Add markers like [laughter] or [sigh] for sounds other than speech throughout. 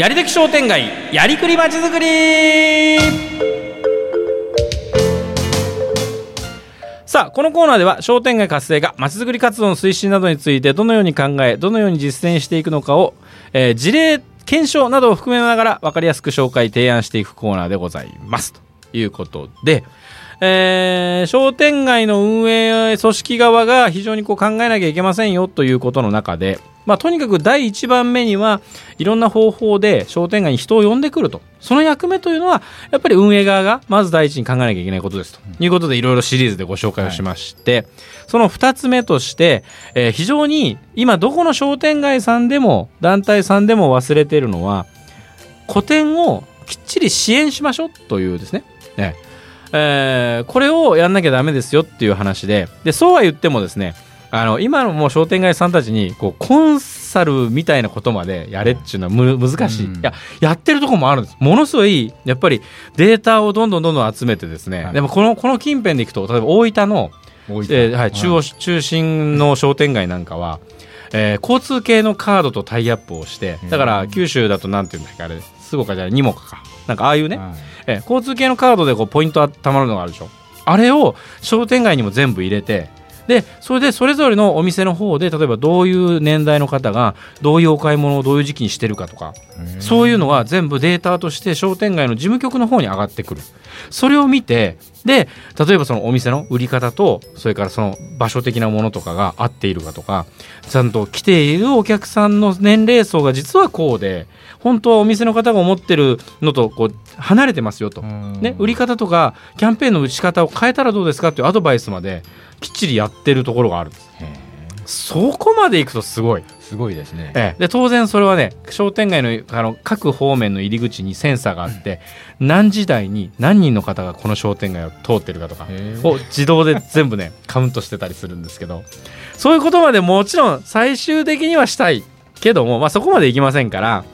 やり的商店街やりくりまちづくり。さあこのコーナーでは商店街活性化まちづくり活動の推進などについてどのように考えどのように実践していくのかを、えー事例検証などを含めながら分かりやすく紹介提案していくコーナーでございます。ということで、えー商店街の運営組織側が非常にこう考えなきゃいけませんよということの中で、まあ、とにかく第1番目にはいろんな方法で商店街に人を呼んでくると。その役目というのはやっぱり運営側がまず第一に考えなきゃいけないことですと。いうことでいろいろシリーズでご紹介をしまして、その2つ目として、えー非常に今どこの商店街さんでも団体さんでも忘れているのは個展をきっちり支援しましょうというですね、ね。えーこれをやんなきゃダメですよっていう話で。でそうは言ってもですねあの今のもう商店街さんたちにこうコンサルみたいなことまでやれっていうのはむ難しい、うん。いややってるとこもあるんです。ものすごいやっぱりデータをどんどんどんどん集めてですね、はい。でもこのこの近辺でいくと例えば大分のえーはい、中央中心の商店街なんかは、えー交通系のカードとタイアップをしてだから九州だとなんていうんだっけあれすごかじゃないにもか。かなんかああいうね、はい。えー交通系のカードでこうポイントたまるのがあるでしょ。あれを商店街にも全部入れてでそれでそれぞれのお店の方で例えばどういう年代の方がどういうお買い物をどういう時期にしてるかとかそういうのが全部データとして商店街の事務局の方に上がってくる。それを見て、で、例えばそのお店の売り方と、それからその場所的なものとかが合っているかとか、ちゃんと来ているお客さんの年齢層が実はこうで、本当はお店の方が思ってるのとこう離れてますよと。ね、売り方とかキャンペーンの打ち方を変えたらどうですかっていうアドバイスまできっちりやってるところがある。んです。へそこまで行くとすごい。ーすごいですね。ええ、で当然それはね商店街のあの各方面の入り口にセンサーがあって、何時台に何人の方がこの商店街を通ってるかとかを自動で全部ね [laughs] カウントしてたりするんですけどそういうことまでもちろん最終的にはしたいけども、まあ、そこまでいきませんから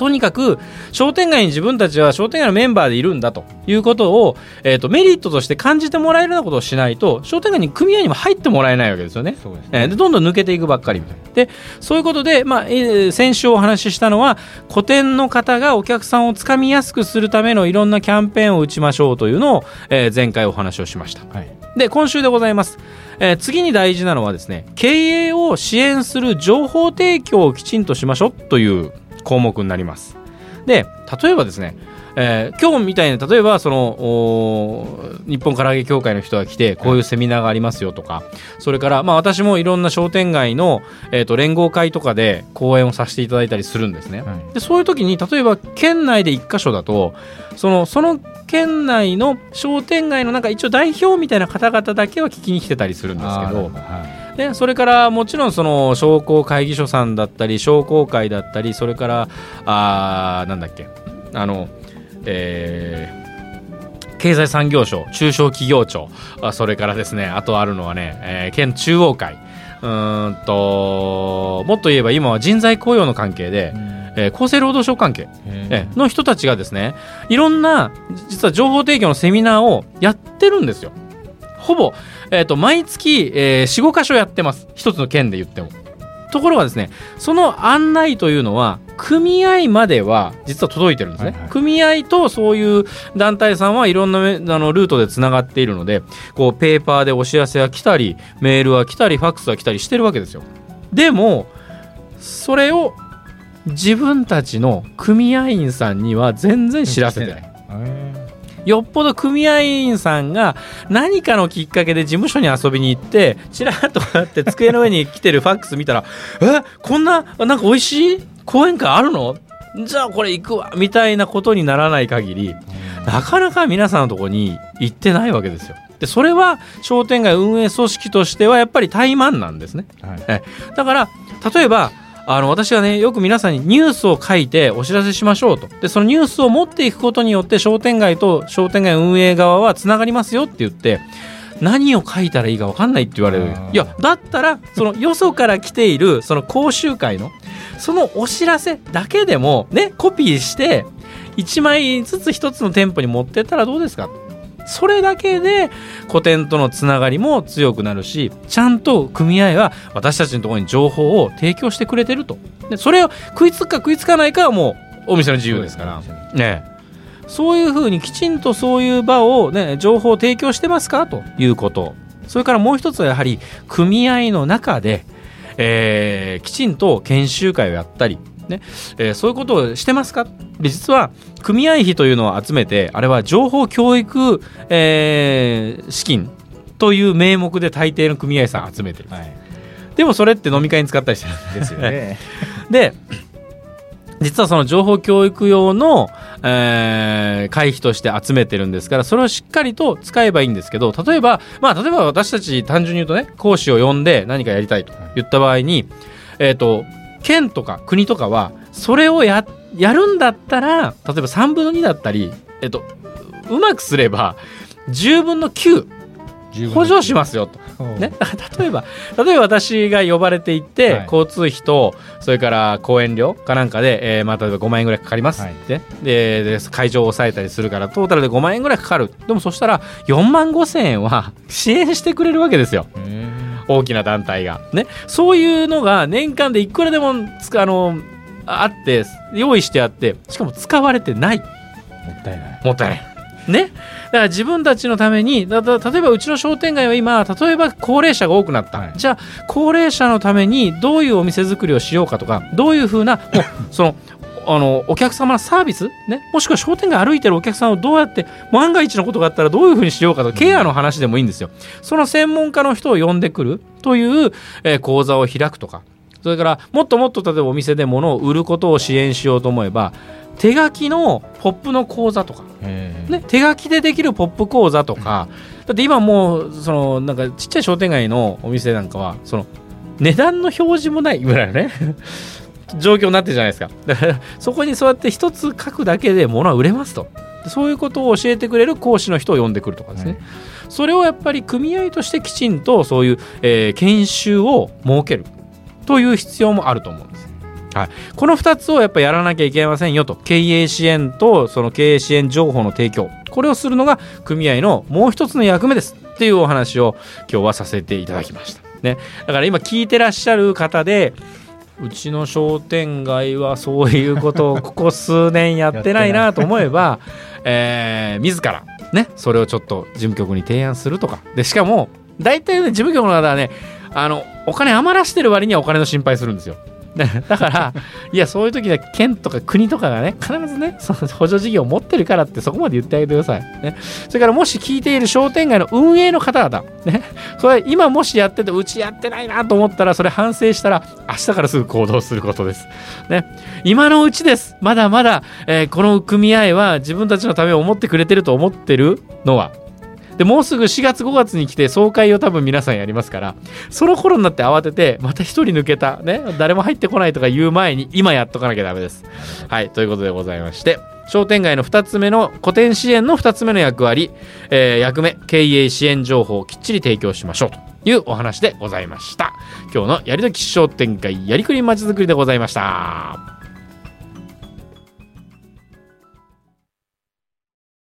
とにかく商店街に自分たちは商店街のメンバーでいるんだということを、えー、とメリットとして感じてもらえるようなことをしないと商店街に組合にも入ってもらえないわけですよね。そうですねえーでどんどん抜けていくばっかりみたいな。でそういうことで、まあえー先週お話ししたのは個展の方がお客さんをつかみやすくするためのいろんなキャンペーンを打ちましょうというのを、えー前回お話をしました。はいで今週でございます、えー次に大事なのはですね経営を支援する情報提供をきちんとしましょうという項目になります。で例えばですねえー今日みたいに例えばその日本唐揚げ協会の人が来てこういうセミナーがありますよとかそれからまあ私もいろんな商店街の、えー、と連合会とかで講演をさせていただいたりするんですね。はい。でそういう時に例えば県内で1箇所だとそのその県内の商店街のなんか一応代表みたいな方々だけは聞きに来てたりするんですけどでそれからもちろんその商工会議所さんだったり商工会だったりそれからあーなんだっけあのえー経済産業省中小企業庁あそれからですねあとあるのはね、えー県中央会。うーんともっと言えば今は人材雇用の関係で、えー厚生労働省関係の人たちがですねいろんな実は情報提供のセミナーをやってるんですよほぼ、えー、と毎月、えー、45箇所やってます。一つの県で言っても。ところがですねその案内というのは組合までは実は届いてるんですね、はいはい。組合とそういう団体さんはいろんなめあのルートでつながっているのでこうペーパーでお知らせが来たりメールは来たりファックスが来たりしてるわけですよ。でもそれを自分たちの組合員さんには全然知らせてない。へよっぽど組合員さんが何かのきっかけで事務所に遊びに行ってちらっとなって机の上に来てるファックス見たら「[laughs] え？こんななんか美味しい？講演会あるの？じゃあこれ行くわ」みたいなことにならない限りなかなか皆さんのところに行ってないわけですよ。でそれは商店街運営組織としてはやっぱり怠慢なんですね。ーはい。え。だから例えばあの私はねよく皆さんにニュースを書いてお知らせしましょうと。でそのニュースを持っていくことによって商店街と商店街運営側はつながりますよって言って何を書いたらいいか分かんないって言われる。いやだったらそのよそから来ているその講習会のそのお知らせだけでもねコピーして1枚ずつ1つの店舗に持ってったらどうですかそれだけで古典とのつながりも強くなるしちゃんと組合は私たちのところに情報を提供してくれてると。でそれを食いつくか食いつかないかはもうお店の自由ですから。ね。そういうふうにきちんとそういう場を、ね、情報を提供してますかということ。それからもう一つはやはり組合の中で、えー、きちんと研修会をやったりね。えー、そういうことをしてますか？で実は組合費というのを集めてあれは情報教育、えー、資金という名目で大抵の組合さん集めてる、はい、でもそれって飲み会に使ったりしてるんですよね。で実はその情報教育用の、えー、会費として集めてるんですからそれをしっかりと使えばいいんですけど例えばまあ例えば私たち単純に言うとね講師を呼んで何かやりたいと言った場合に、えっ、ー、と県とか国とかはそれをややるんだったら例えば3分の2だったり、えっと、うまくすれば10分の9補助しますよと。ね、[laughs] 例えば例えば私が呼ばれていって、はい、交通費とそれから講演料かなんかで、えーまあ、例えば5万円ぐらいかかりますって、はい、でで会場を抑えたりするからトータルで5万円ぐらいかかる。でもそしたら4万5千円は [laughs] 支援してくれるわけですよ。大きな団体が。ね、そういうのが年間でいくらでもあのあって用意してあってしかも使われてない。もったいない。もったいない。ね、だから自分たちのために例えばうちの商店街は今例えば高齢者が多くなった、はい、じゃあ高齢者のためにどういうお店作りをしようかとかどういうふうなもうそのあのお客様のサービス、ね、もしくは商店街歩いてるお客さんをどうやって万が一のことがあったらどういうふうにしようかとケアの話でもいいんですよ。その専門家の人を呼んでくるという、えー、講座を開くとか。それからもっともっと例えばお店で物を売ることを支援しようと思えば手書きのポップの講座とか、ね、手書きでできるポップ講座とか、だって今もうそのなんかちっちゃい商店街のお店なんかはその値段の表示もないぐらいのね状況になってるじゃないですか。だからそこにそうやって一つ書くだけで物は売れますと。そういうことを教えてくれる講師の人を呼んでくるとかですね。それをやっぱり組合としてきちんとそういう、えー、研修を設けるという必要もあると思うんです。はい、この2つをやっぱやらなきゃいけませんよと経営支援とその経営支援情報の提供これをするのが組合のもう一つの役目ですっていうお話を今日はさせていただきました。ね、だから今聞いてらっしゃる方でうちの商店街はそういうことをここ数年やってないなと思えば [laughs] えー、自らねそれをちょっと事務局に提案するとか。でしかも大体ね事務局の方はねあのお金余らしてる割にはお金の心配するんですよ [laughs] だからいやそういう時は県とか国とかがね必ずねその [laughs] 補助事業を持ってるからってそこまで言ってあげてください、ね、それからもし聞いている商店街の運営の方々、ね、それ今もしやっててうちやってないなと思ったらそれ反省したら明日からすぐ行動することです、ね、今のうちです。まだまだ、えー、この組合は自分たちのためを思ってくれてると思ってるのは。でもうすぐ4月5月に来て総会を多分皆さんやりますからその頃になって慌ててまた1人抜けたね誰も入ってこないとか言う前に今やっとかなきゃダメです。はいということでございまして商店街の2つ目の古典支援の2つ目の役割、えー、役目経営支援情報をきっちり提供しましょうと。いうお話でございました。今日のやりどき商店街やりくりまちづくりでございました。